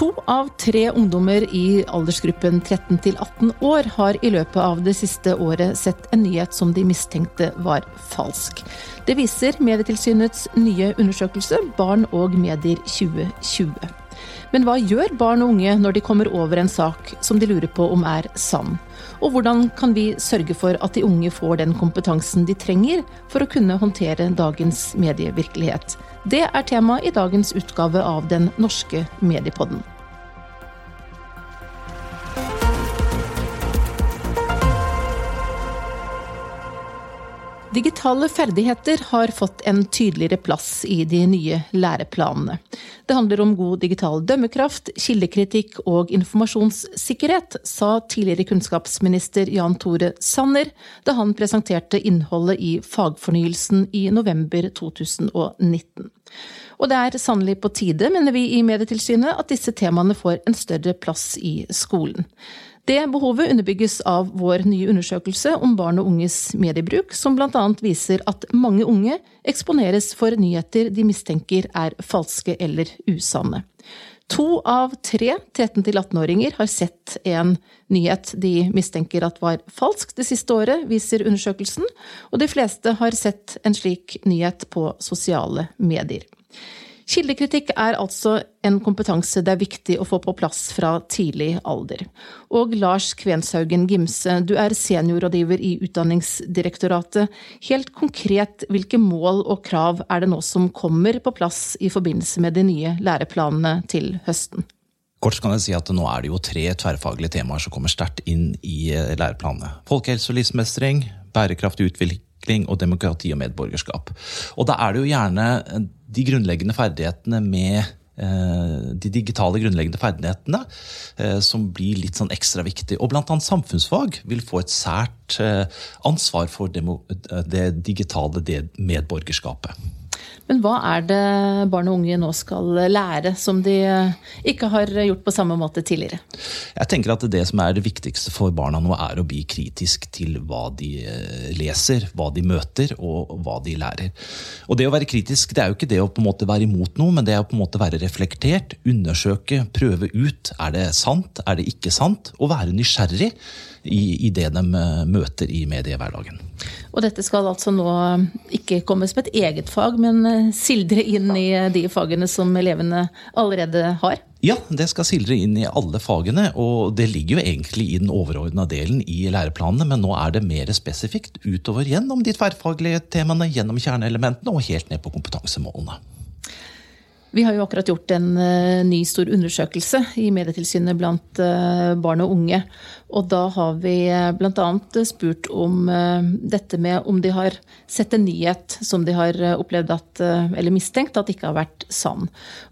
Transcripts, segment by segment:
To av tre ungdommer i aldersgruppen 13 til 18 år har i løpet av det siste året sett en nyhet som de mistenkte var falsk. Det viser Medietilsynets nye undersøkelse Barn og medier 2020. Men hva gjør barn og unge når de kommer over en sak som de lurer på om er sann? Og hvordan kan vi sørge for at de unge får den kompetansen de trenger for å kunne håndtere dagens medievirkelighet? Det er tema i dagens utgave av Den norske mediepodden. Digitale ferdigheter har fått en tydeligere plass i de nye læreplanene. Det handler om god digital dømmekraft, kildekritikk og informasjonssikkerhet, sa tidligere kunnskapsminister Jan Tore Sanner da han presenterte innholdet i fagfornyelsen i november 2019. Og det er sannelig på tide, mener vi i Medietilsynet, at disse temaene får en større plass i skolen. Det behovet underbygges av vår nye undersøkelse om barn og unges mediebruk, som bl.a. viser at mange unge eksponeres for nyheter de mistenker er falske eller usanne. To av tre 13-18-åringer har sett en nyhet de mistenker at var falsk det siste året, viser undersøkelsen, og de fleste har sett en slik nyhet på sosiale medier. Kildekritikk er altså en kompetanse det er viktig å få på plass fra tidlig alder. Og Lars Kvenshaugen Gimse, du er seniorrådgiver i Utdanningsdirektoratet. Helt konkret, hvilke mål og krav er det nå som kommer på plass i forbindelse med de nye læreplanene til høsten? Kort kan jeg si at Nå er det jo tre tverrfaglige temaer som kommer sterkt inn i eh, læreplanene. Folkehelse og livsmestring, bærekraftig utvikling og demokrati og medborgerskap. Og da er det jo gjerne de grunnleggende ferdighetene med eh, de digitale grunnleggende ferdighetene eh, som blir litt sånn ekstra viktig. Og bl.a. samfunnsfag vil få et sært eh, ansvar for det digitale medborgerskapet. Men hva er det barn og unge nå skal lære, som de ikke har gjort på samme måte tidligere? Jeg tenker at Det som er det viktigste for barna nå, er å bli kritisk til hva de eh, leser, hva de møter og hva de lærer. Og Det å være kritisk det er jo ikke det å på en måte være imot noe, men det er å på en måte være reflektert, undersøke, prøve ut. Er det sant, er det ikke sant? Og være nysgjerrig i, i det de eh, møter i mediehverdagen. Og dette skal altså nå ikke komme som et eget fag, men eh, sildre inn i de fagene som elevene allerede har? Ja, det skal sildre inn i alle fagene, og det ligger jo egentlig i den overordna delen i læreplanene, men nå er det mer spesifikt utover gjennom de tverrfaglige temaene, gjennom kjerneelementene og helt ned på kompetansemålene. Vi har jo akkurat gjort en uh, ny stor undersøkelse i Medietilsynet blant uh, barn og unge. Og da har vi eh, bl.a. spurt om dette med om de har sett en nyhet som de har opplevd at, eller mistenkt at ikke har vært sann.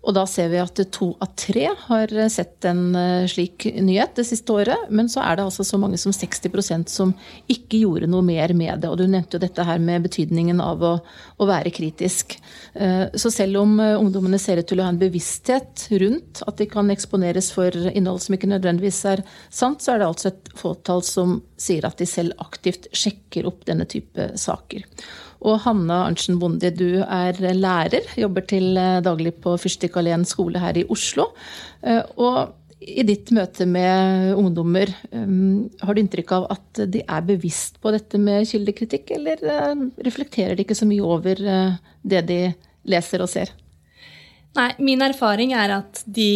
Og da ser vi at to av tre har sett en slik nyhet det siste året. Men så er det altså så mange som 60% som ikke gjorde noe mer med det. Og du nevnte jo dette her med betydningen av å, å være kritisk. Så selv om ungdommene ser ut til å ha en bevissthet rundt at de kan eksponeres for innhold som ikke nødvendigvis er sant, så er det altså et fåtall som sier at de selv aktivt sjekker opp denne type saker. Og Hanna Arntzen Bonde, du er lærer, jobber til daglig på Fyrstikkalleen skole her i Oslo. Eh, og i ditt møte med ungdommer, eh, har du inntrykk av at de er bevisst på dette med kildekritikk, eller eh, reflekterer de ikke så mye over det de leser og ser? Nei, min erfaring er at de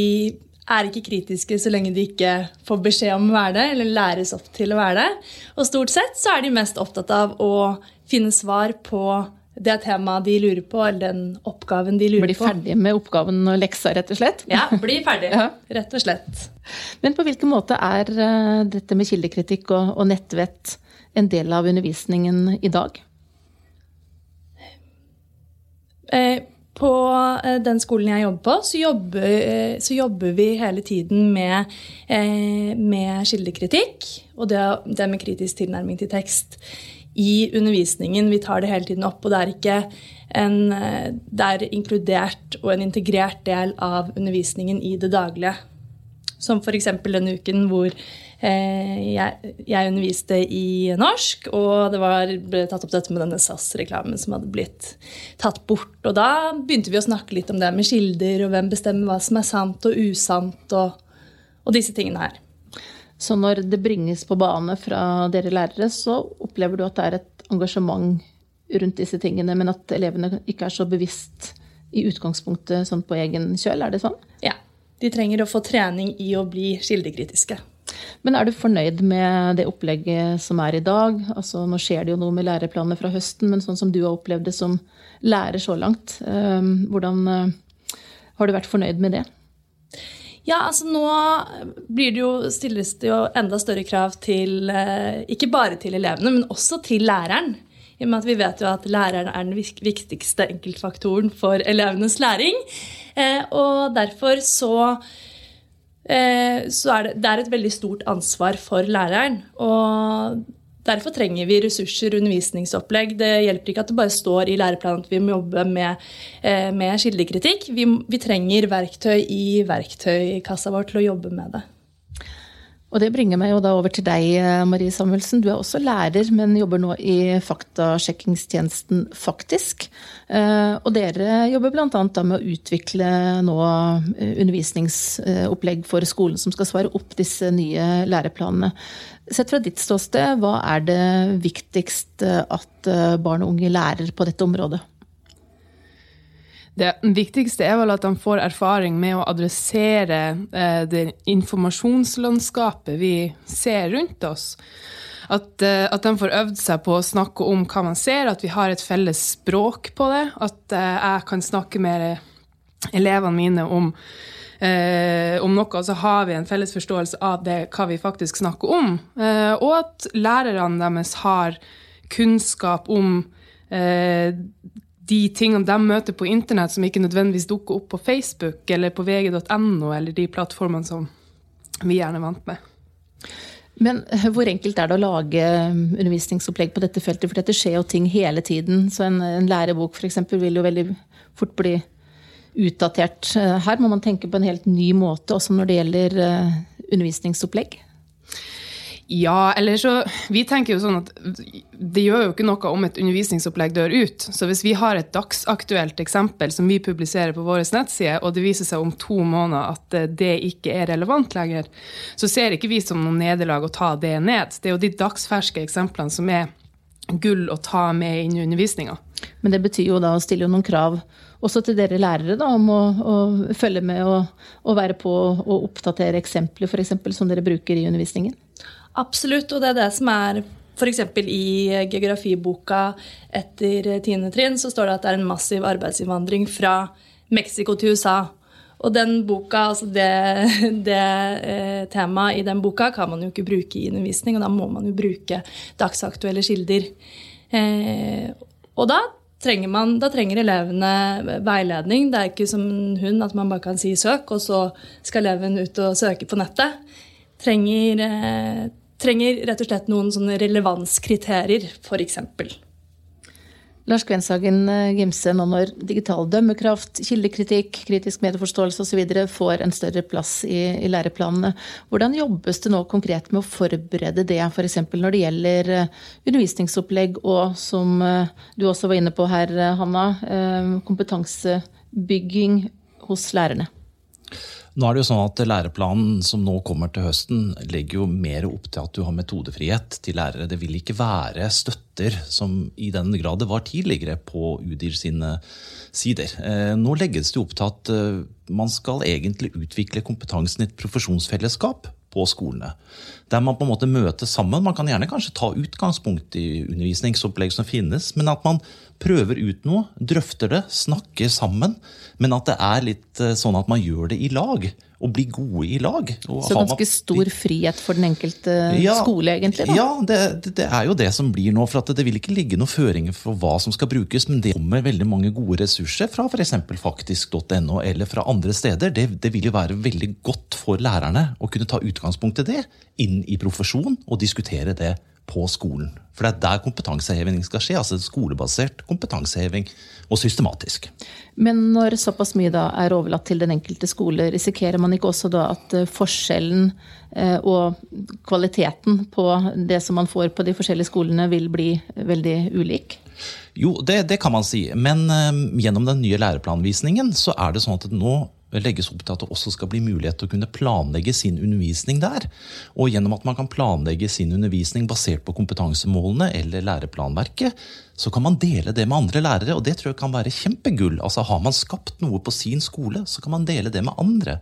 er ikke kritiske så lenge de ikke får beskjed om å være det, eller læres opp til å være det. Og stort sett så er de mest opptatt av å finne svar på det temaet de lurer på, eller den oppgaven de lurer på. Bli ferdig med oppgaven og leksa, rett og slett? Ja, bli ferdig. ja. Rett og slett. Men på hvilken måte er eh, dette med kildekritikk og, og nettvett en del av undervisningen i dag? Eh, på eh, den skolen jeg jobber på, så jobber, eh, så jobber vi hele tiden med, eh, med kildekritikk og det, det, med kritisk tilnærming til tekst i undervisningen. Vi tar det hele tiden opp, og det er ikke en, det er inkludert og en integrert del av undervisningen i det daglige. Som f.eks. denne uken hvor jeg, jeg, underviste i norsk, og det var, ble tatt opp dette med denne SAS-reklamen som hadde blitt tatt bort. Og da begynte vi å snakke litt om det med kilder, og hvem bestemmer hva som er sant og usant, og, og disse tingene her. Så når det bringes på bane fra dere lærere, så opplever du at det er et engasjement rundt disse tingene, men at elevene ikke er så bevisst i utgangspunktet sånn på egen kjøl? Er det sånn? Ja. De trenger å få trening i å bli kildekritiske. Men er du fornøyd med det opplegget som er i dag? Altså, nå skjer det jo noe med læreplanene fra høsten, men sånn som du har opplevd det som lærer så langt, eh, hvordan eh, har du vært fornøyd med det? Ja, altså nå blir det jo, stilles det jo enda større krav til eh, Ikke bare til elevene, men også til læreren. I og med at vi vet jo at læreren er den viktigste enkeltfaktoren for elevenes læring. Og derfor så, så er det, det er et veldig stort ansvar for læreren. Og Derfor trenger vi ressurser undervisningsopplegg. Det hjelper ikke at det bare står i læreplanen at vi må jobbe med, eh, med kildekritikk. Vi, vi, trenger verktøy i verktøykassa vår til å jobbe med det. Og det bringer meg jo da over til deg, eh, Marie Samuelsen. Du er også lærer, men jobber nå i faktasjekkingstjenesten Faktisk. Eh, og dere jobber bl.a. med å utvikle nå eh, undervisningsopplegg for skolen som skal svare opp disse nye læreplanene. Sett fra ditt ståsted, hva er det viktigst at barn og unge lærer på dette området? Det viktigste er vel at de får erfaring med å adressere eh, det informasjonslandskapet vi ser rundt oss. At, eh, at, de får øvd seg på å snakke om hva man ser, at vi har et felles språk på det. At eh, jeg kan snakke med elevene mine om, om noe, og så har vi en felles forståelse av det, hva vi faktisk snakker om. Og at lærerne deres har kunnskap om de tingene de møter på internett som ikke nødvendigvis dukker opp på Facebook eller på vg.no eller de plattformene som vi gjerne er vant med. Men eh, hvor enkelt er det å lage um, undervisningsopplegg på dette feltet? For dette skjer jo ting hele tiden. Så en, en lærebok f.eks. vil jo veldig fort bli utdatert. Eh, her må man tenke på en helt ny måte, også når det gjelder undervisningsopplegg. Ja, eller så Vi tenker jo sånn at det gjør jo ikke noe om et undervisningsopplegg dør ut. Så hvis vi har et dagsaktuelt eksempel som vi publiserer på vår nettside, og det viser seg om to måneder at det ikke er relevant lenger, så ser ikke vi som noe nederlag å ta det ned. Det er jo de dagsferske eksemplene som er gull å ta med inn i undervisninga. Men det betyr jo da å stille noen krav også til dere lærere da, om å, å følge med og, være på å oppdatere eksempler f.eks. som dere bruker i undervisningen? Absolutt, og det er det som er F.eks. i geografiboka etter tiende trinn så står det at det er en massiv arbeidsinnvandring fra Mexico til USA. Og den boka, altså det, det eh, temaet i den boka kan man jo ikke bruke i undervisning, og da må man jo bruke dagsaktuelle kilder. Eh, og da trenger, man, da trenger elevene veiledning. Det er ikke som hun at man bare kan si søk, og så skal eleven ut og søke på nettet. Trenger, eh, trenger rett og slett noen sånne relevanskriterier, f.eks. Lars Kvenshagen eh, Gimse, nå når digital dømmekraft, kildekritikk, kritisk medieforståelse osv. får en større plass i, i, læreplanene, hvordan jobbes det nå konkret med å forberede det, f.eks. For når det gjelder eh, undervisningsopplegg og, som eh, du også var inne på her, Hanna, kompetansebygging hos lærerne? Nå er det jo sånn at Læreplanen som nå kommer til høsten, legger jo mer opp til at du har metodefrihet til lærere. Det vil ikke være støtter som i den grad det var tidligere på UDIR sine sider. Eh, nå legges det opp til at eh, man skal egentlig utvikle kompetansen i et profesjonsfellesskap på skolene. Der man på en måte møter sammen. Man kan gjerne kanskje ta utgangspunkt i undervisningsopplegg som finnes, men at man prøver ut noe, drøfter det, snakker sammen. Men at det er litt eh, sånn at man gjør det i lag og blir gode i lag. Så ganske stor frihet for den enkelte ja, skole, egentlig? Da. Ja, det, det, er jo det som blir nå. For det vil ikke ligge noen føringer for hva som skal brukes, men det kommer veldig mange gode ressurser fra f.eks. faktisk.no eller fra andre steder. Det, det, vil jo være veldig godt for lærerne å kunne ta utgangspunkt i det inn i profesjon og diskutere det på skolen. For det er der kompetanseheving skal skje. altså Skolebasert kompetanseheving, og systematisk. Men når såpass mye da er overlatt til den enkelte skole, risikerer man ikke også da at eh, forskjellen eh, og kvaliteten på det som man får på de forskjellige skolene, vil bli veldig ulik? Jo, det, det kan man si. Men um, gjennom den nye læreplanvisningen så er det sånn at nå legges opp til at det også skal bli mulighet til å kunne planlegge sin undervisning der. Og gjennom at man kan planlegge sin undervisning basert på kompetansemålene eller læreplanverket, så kan man dele det med andre lærere, og det tror jeg kan være kjempegull. Altså Har man skapt noe på sin skole, så kan man dele det med andre.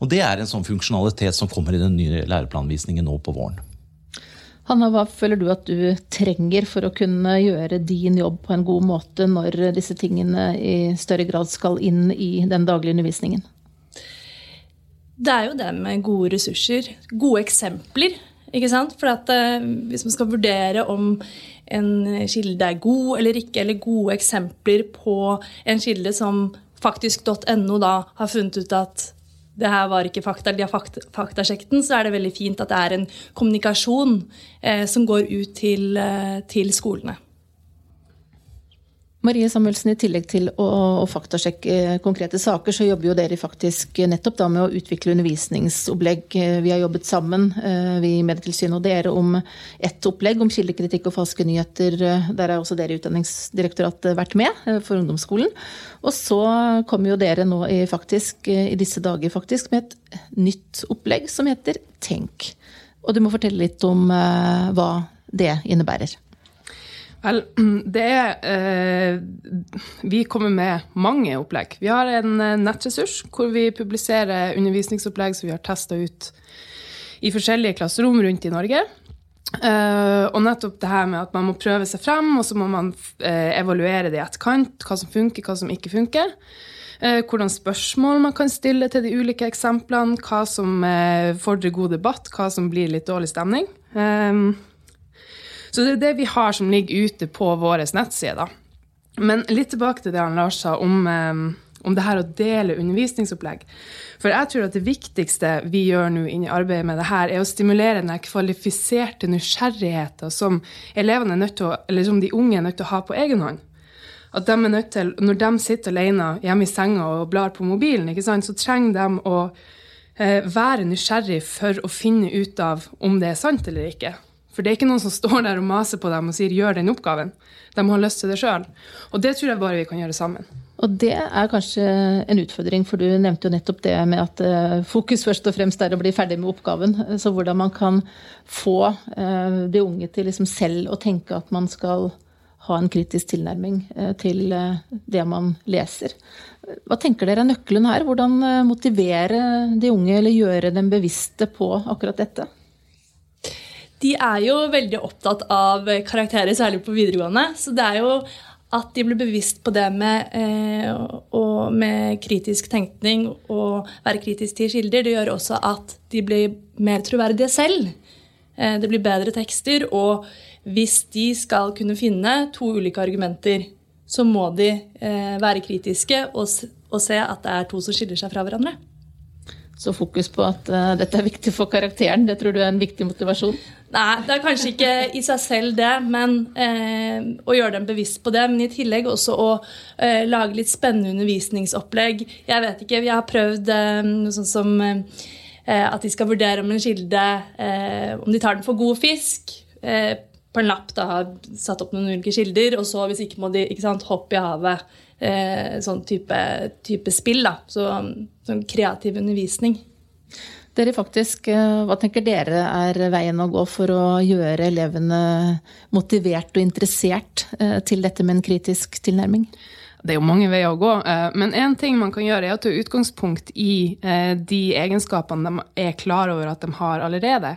Og det er en sånn funksjonalitet som kommer i den nye læreplanvisningen nå på våren. Hanna, hva føler du at du trenger for å kunne gjøre din jobb på en god måte når disse tingene i større grad skal inn i den daglige undervisningen? Det er jo det med gode ressurser. Gode eksempler. ikke sant? For at, uh, hvis man skal vurdere om en kilde er god eller ikke, eller gode eksempler på en kilde som faktisk.no da har funnet ut at det her var ikke fakta, de har fakt, faktasjekket den, så er det veldig fint at det er en kommunikasjon eh, som går ut til, eh, til skolene. Marie Samuelsen, I tillegg til å, å faktasjekke konkrete saker, så jobber jo dere faktisk nettopp da med å utvikle undervisningsopplegg. Vi har jobbet sammen, eh, vi i Medietilsynet og dere, om ett opplegg om kildekritikk og falske nyheter. Der har også dere i Utdanningsdirektoratet vært med eh, for ungdomsskolen. Og så kommer jo dere nå i, faktisk, i disse dager faktisk med et nytt opplegg som heter Tenk. Og du må fortelle litt om eh, hva det innebærer. Vel, det eh, Vi kommer med mange opplegg. Vi har en eh, nettressurs hvor vi publiserer undervisningsopplegg som vi har testa ut i forskjellige klasserom rundt i Norge. Eh, og nettopp det her med at man må prøve seg frem, og så må man eh, evaluere det i etterkant. Hva som funker, hva som ikke funker. Eh, hvordan spørsmål man kan stille til de ulike eksemplene. Hva som eh, fordrer god debatt, hva som blir litt dårlig stemning. Eh, så det er det vi har som ligger ute på våre nettsider. Men litt tilbake til det han Lars sa om, eh, om det her å dele undervisningsopplegg. For jeg tror at det viktigste vi gjør nå inn i arbeidet med det her, er å stimulere den kvalifiserte nysgjerrigheten som er nødt til å, eller som de unge er nødt til å ha på egen hånd. At de er nødt til, Når de sitter alene hjemme i senga og blar på mobilen, så trenger de å eh, være nysgjerrig for å finne ut av om det er sant eller ikke. For det er ikke noen som står der og maser på dem og sier 'gjør den oppgaven'. De har lyst til det sjøl. Og det tror jeg bare vi kan gjøre sammen. Og det er kanskje en utfordring, for du nevnte jo nettopp det med at eh, fokus først og fremst er å bli ferdig med oppgaven. Så hvordan man kan få eh, de unge til liksom selv å tenke at man skal ha en kritisk tilnærming eh, til det man leser. Hva tenker dere er nøkkelen her? Hvordan motivere de unge, eller gjøre dem bevisste på akkurat dette? De er jo veldig opptatt av karakterer, særlig på videregående. Så det er jo at de blir bevisst på det med, eh, med kritisk tenkning og være kritisk til kilder, det gjør også at de blir mer troverdige selv. Eh, det blir bedre tekster, og hvis de skal kunne finne to ulike argumenter, så må de eh, være kritiske og, og se at det er to som skiller seg fra hverandre. Så fokus på at uh, dette er viktig for karakteren, det tror du er en viktig motivasjon? Nei, det er kanskje ikke i seg selv det, men eh, å gjøre dem bevisst på det. Men i tillegg også å eh, lage litt spennende undervisningsopplegg. Jeg vet ikke, jeg har prøvd noe sånt som at de skal vurdere om en kilde Om de tar den for god fisk. på en lapp da har satt opp noen ulike kilder, og så hvis ikke må de ikke sant, hoppe i havet eh, sånn type, type, spill. da, så, Sånn kreativ undervisning. Dere faktisk, eh, Hva tenker dere er veien å gå for å gjøre elevene motivert og interessert eh, til dette med en kritisk tilnærming? Det er jo mange veier å gå, eh, men én ting man kan gjøre, er å ta utgangspunkt i de egenskapene de er klar over at de har allerede.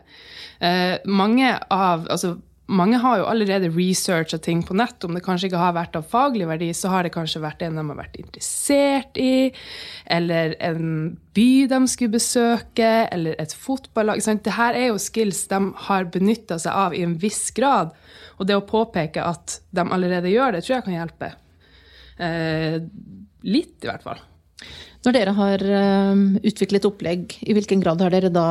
Mange av, altså mange har jo allerede researcha ting på nett. Om det kanskje ikke har vært av faglig verdi, så har det kanskje vært en de har vært interessert i, eller en by de skulle besøke, eller et fotballag. Dette er jo skills de har benytta seg av i en viss grad. Og det å påpeke at de allerede gjør det, tror jeg kan hjelpe. Eh, litt, i hvert fall. Når dere har eh, utviklet opplegg, i hvilken grad har dere da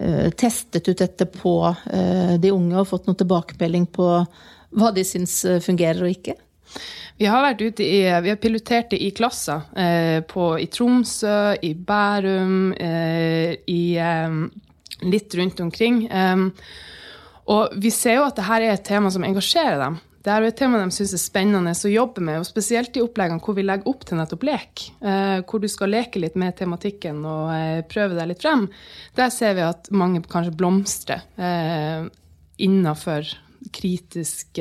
eh, testet ut dette på eh, de unge og fått noe tilbakemelding på hva de syns fungerer og ikke? Vi har vært ute i, vi har pilotert det i klasser. På, I Tromsø, i Bærum, i, litt rundt omkring. og vi ser jo at dette er et tema som engasjerer dem. Det er et tema de syns er spennende å jobbe med, og spesielt i oppleggene hvor vi legger opp til nettopp lek. Eh, hvor du skal leke litt med tematikken og eh, prøve deg litt frem. Der ser vi at mange kanskje blomstrer eh, innafor kritisk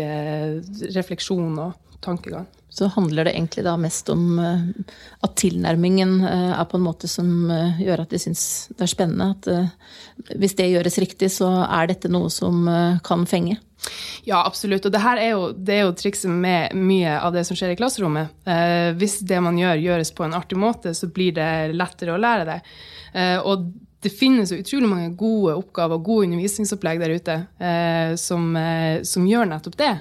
refleksjon og tankegang. Så handler det egentlig da mest om eh, at tilnærmingen eh, er på en måte som eh, gjør at de syns det er spennende. At hvis det gjøres riktig, så er dette noe som kan fenge. Ja, absolutt. Og det her er jo, det er jo trikset med mye av det som skjer i klasserommet. hvis det man gjør, gjøres på en artig måte, så blir det lettere å lære det. og det finnes jo utrolig mange gode oppgaver og gode undervisningsopplegg der ute som, som, gjør nettopp det.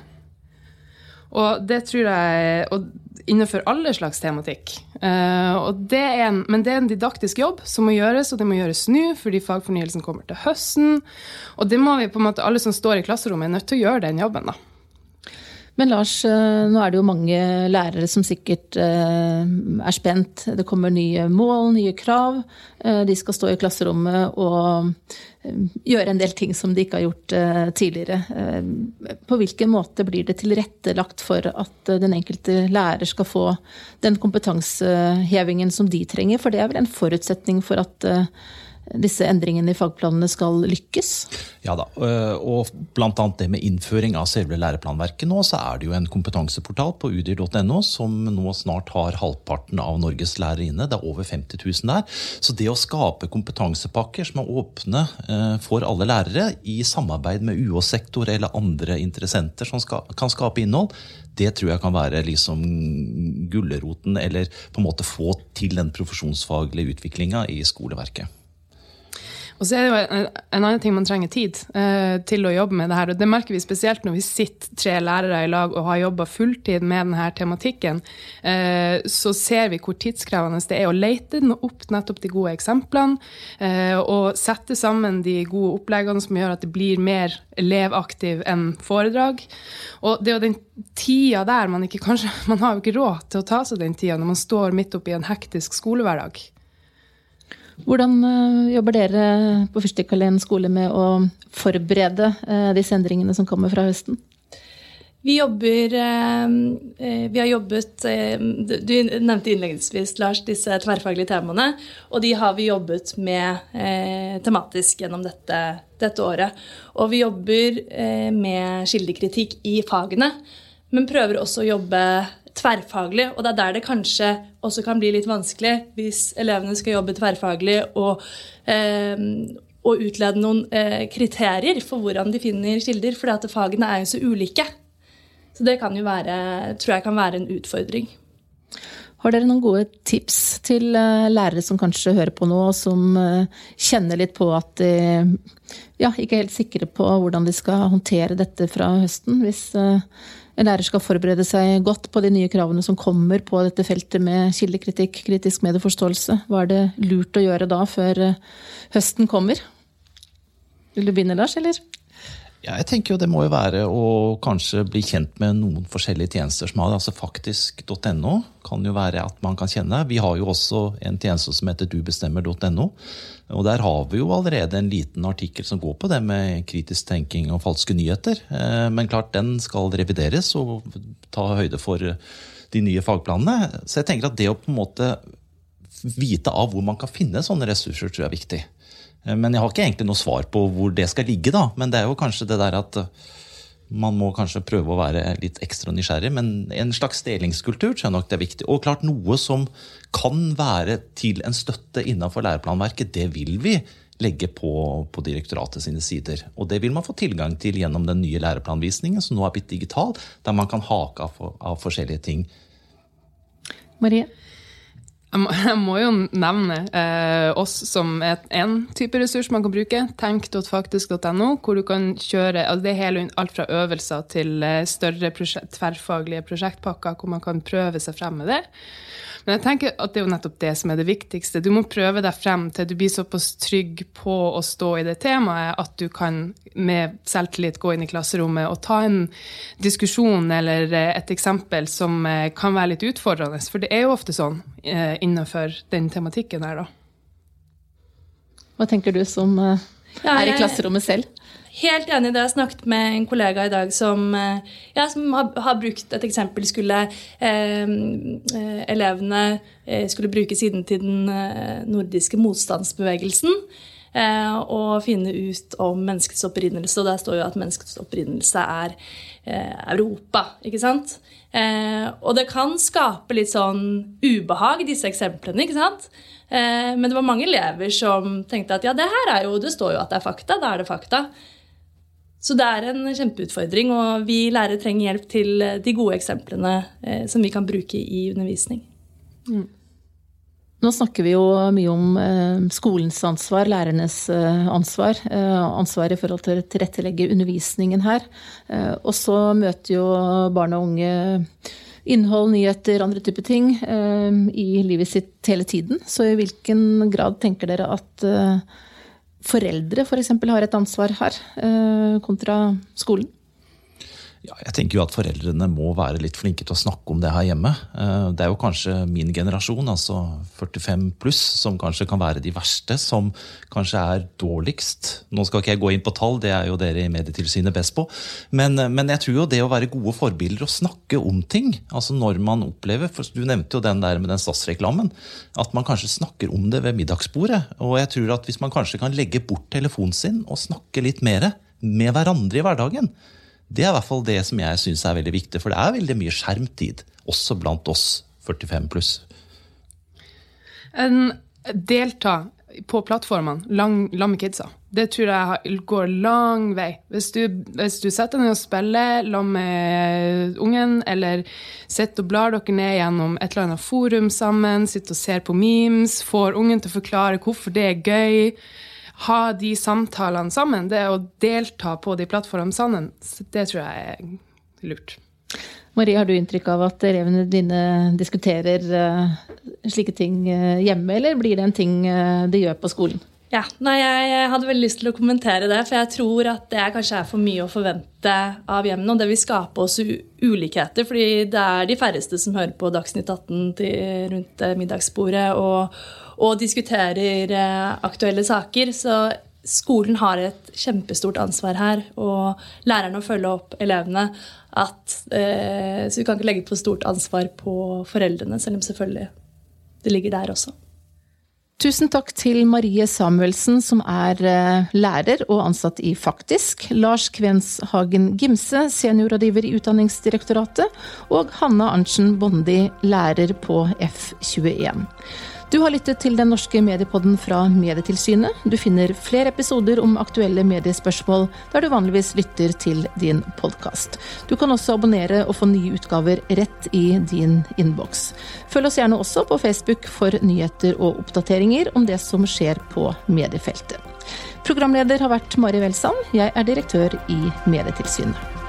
Og det tror jeg og innenfor alle slags tematikk. Uh, det en, men det er en didaktisk jobb som må gjøres, og det må gjøres nå fordi fagfornyelsen kommer til høsten. Og det må vi på en måte, alle som står i klasserommet, er nødt til å gjøre den jobben. da. Men Lars, eh, nå er det jo mange lærere som sikkert eh, er spent. Det kommer nye mål, nye krav. De skal stå i klasserommet og gjøre en del ting som de ikke har gjort tidligere. På hvilken måte blir det tilrettelagt for at den enkelte lærer skal få den kompetansehevingen som de trenger? For det er vel en forutsetning for at disse endringene i fagplanene skal lykkes? Ja da, øh, og bl.a. det med innføring av selve læreplanverket nå, så er det jo en kompetanseportal på udyr.no som nå snart har halvparten av Norges lærere inne. Det er over 50 000 der. Så det å skape kompetansepakker som er åpne øh, for alle lærere, i samarbeid med UH-sektor eller andre interessenter som kan skape innhold, det tror jeg kan være liksom gulroten, eller på en måte få til den profesjonsfaglige utviklinga i skoleverket. Og så er det jo en, en annen ting man trenger tid eh, til å jobbe med det her. Og det merker vi spesielt når vi sitter tre lærere i lag og har jobba fulltid med denne tematikken. Eh, så ser vi hvor tidskrevende det er å lete opp nettopp de gode eksemplene. Eh, og sette sammen de gode oppleggene som gjør at det blir mer elevaktiv enn foredrag. Og det er jo den tida der man ikke kanskje Man har jo ikke råd til å ta seg den tida når man står midt oppi en hektisk skolehverdag. Hvordan eh, jobber dere på Fyrstikkalleen skole med å forberede eh, disse endringene som kommer fra høsten? Vi jobber eh, Vi har jobbet Du nevnte innledningsvis, Lars, disse tverrfaglige temaene. Og de har vi jobbet med tematisk gjennom dette, dette året. Og vi jobber med kildekritikk i fagene, men prøver også å jobbe tverrfaglig. Og det er der det kanskje også kan bli litt vanskelig hvis elevene skal jobbe tverrfaglig og, eh, og utlede noen eh, kriterier for hvordan de finner kilder. at fagene er jo så ulike. Så det kan jo være, tror jeg kan være en utfordring. Har dere noen gode tips til eh, lærere som kanskje hører på nå, og som eh, kjenner litt på at de ja, ikke er helt sikre på hvordan de skal håndtere dette fra høsten? Hvis eh, lærer skal forberede seg godt på de nye kravene som kommer på dette feltet med kildekritikk, kritisk medieforståelse. Hva er det lurt å gjøre da, før eh, høsten kommer? Vil du begynne, Lars, eller? Ja, jeg tenker jo Det må jo være å kanskje bli kjent med noen forskjellige tjenester som har altså Faktisk.no kan jo være at man kan kjenne. Vi har jo også en tjeneste som heter dubestemmer.no. og Der har vi jo allerede en liten artikkel som går på det med kritisk tenking og falske nyheter. Eh, men klart, den skal revideres og ta høyde for de nye fagplanene. Så jeg tenker at det å på en måte vite av hvor man kan finne sånne ressurser, tror jeg er viktig. Eh, men jeg har ikke egentlig noe svar på hvor det skal ligge. da, Men det er jo kanskje det der at eh, man må kanskje prøve å være litt ekstra nysgjerrig. Men en slags delingskultur tror jeg nok det er viktig. Og klart noe som kan være til en støtte innenfor læreplanverket, det vil vi legge på, på direktoratet sine sider. Og det vil man få tilgang til gjennom den nye læreplanvisningen, som nå er blitt digital, der man kan hake av, av forskjellige ting. Marie? Jeg må, jo nevne eh, oss som en type ressurs man kan bruke. Tenk.faktisk.no, hvor du kan kjøre altså Det hele, alt fra øvelser til eh, større prosjekt, tverrfaglige prosjektpakker hvor man kan prøve seg frem med det. Men jeg tenker at det er jo nettopp det som er det viktigste. Du må prøve deg frem til du blir såpass trygg på å stå i det temaet at du kan med selvtillit gå inn i klasserommet og ta en diskusjon eller et eksempel som eh, kan være litt utfordrende. For det er jo ofte sånn eh, innenfor den tematikken her, da. Hva tenker du som eh, er i klasserommet selv? Helt enig i det. Jeg snakket med en kollega i dag som, eh, ja, som har, har, brukt et eksempel. Skulle eh, eh, elevene eh, skulle bruke siden til den nordiske motstandsbevegelsen. Eh, og finne ut om menneskets opprinnelse. Og der står jo at menneskets opprinnelse er eh, Europa. ikke sant? og det kan skape litt sånn ubehag, disse eksemplene. ikke sant? men det var mange elever som tenkte at ja, det her er jo, det står jo at det er fakta. Da er det fakta. Så det er en kjempeutfordring, og vi lærere trenger hjelp til de gode eksemplene eh, som vi kan bruke i undervisning. Mm. Nå snakker vi jo mye om eh, skolens ansvar, lærernes eh, ansvar. Eh, ansvar i forhold til å tilrettelegge undervisningen her. Eh, og så møter jo barn og unge innhold, nyheter, andre typer ting eh, i livet sitt hele tiden. Så i hvilken grad tenker dere at foreldre f.eks. For har et ansvar her, eh, kontra skolen? Ja, jeg tenker jo at Foreldrene må være litt flinke til å snakke om det her hjemme. Eh, det er jo kanskje min generasjon, altså 45 pluss, som kanskje kan være de verste. Som kanskje er dårligst. Nå skal ikke jeg gå inn på tall, det er jo dere i Medietilsynet best på. Men, eh, men jeg tror jo det å være gode forbilder og snakke om ting, altså når man opplever for Du nevnte jo den der med den SAS-reklamen. At man kanskje snakker om det ved middagsbordet. Og jeg tror at hvis man kanskje kan legge bort telefonen sin og snakke litt mer med hverandre i hverdagen, det er i hvert fall det som jeg syns er veldig viktig, for det er veldig mye skjermtid, også blant oss 45 pluss. Delta på plattformene sammen med kidsa. Det tror jeg går lang vei. Hvis du, hvis du setter deg ned og spiller sammen med ungen, eller sitter og blar dere ned gjennom et eller annet forum sammen, sitter og ser på memes, får ungen til å forklare hvorfor det er gøy ha de samtalene sammen, det å delta på de plattformene sammen, det tror jeg er lurt. Marie, har du inntrykk av at elevene dine diskuterer uh, slike ting uh, hjemme, eller blir det en ting uh, de gjør på skolen? Ja, nei, Jeg hadde veldig lyst til å kommentere det, for jeg tror at det kanskje er for mye å forvente av hjemmene. Og det vil skape oss ulikheter, fordi det er de færreste som hører på Dagsnytt 18 til, rundt middagsbordet. og og diskuterer eh, aktuelle saker. Så skolen har et kjempestort ansvar her, og lærerne å følge opp elevene. At, eh, så vi kan ikke legge på stort ansvar på foreldrene, selv om selvfølgelig det ligger der også. Tusen takk til Marie Samuelsen, som er eh, lærer og ansatt i Faktisk. Lars Kvenshagen Gimse, seniorrådgiver i Utdanningsdirektoratet. Og Hanna Arntzen Bondi, lærer på F21. Du har lyttet til den norske mediepodden fra Medietilsynet. Du finner flere episoder om aktuelle mediespørsmål der du vanligvis lytter til din podkast. Du kan også abonnere og få nye utgaver rett i din innboks. Følg oss gjerne også på Facebook for nyheter og oppdateringer om det som skjer på mediefeltet. Programleder har vært Mari Welsand. Jeg er direktør i Medietilsynet.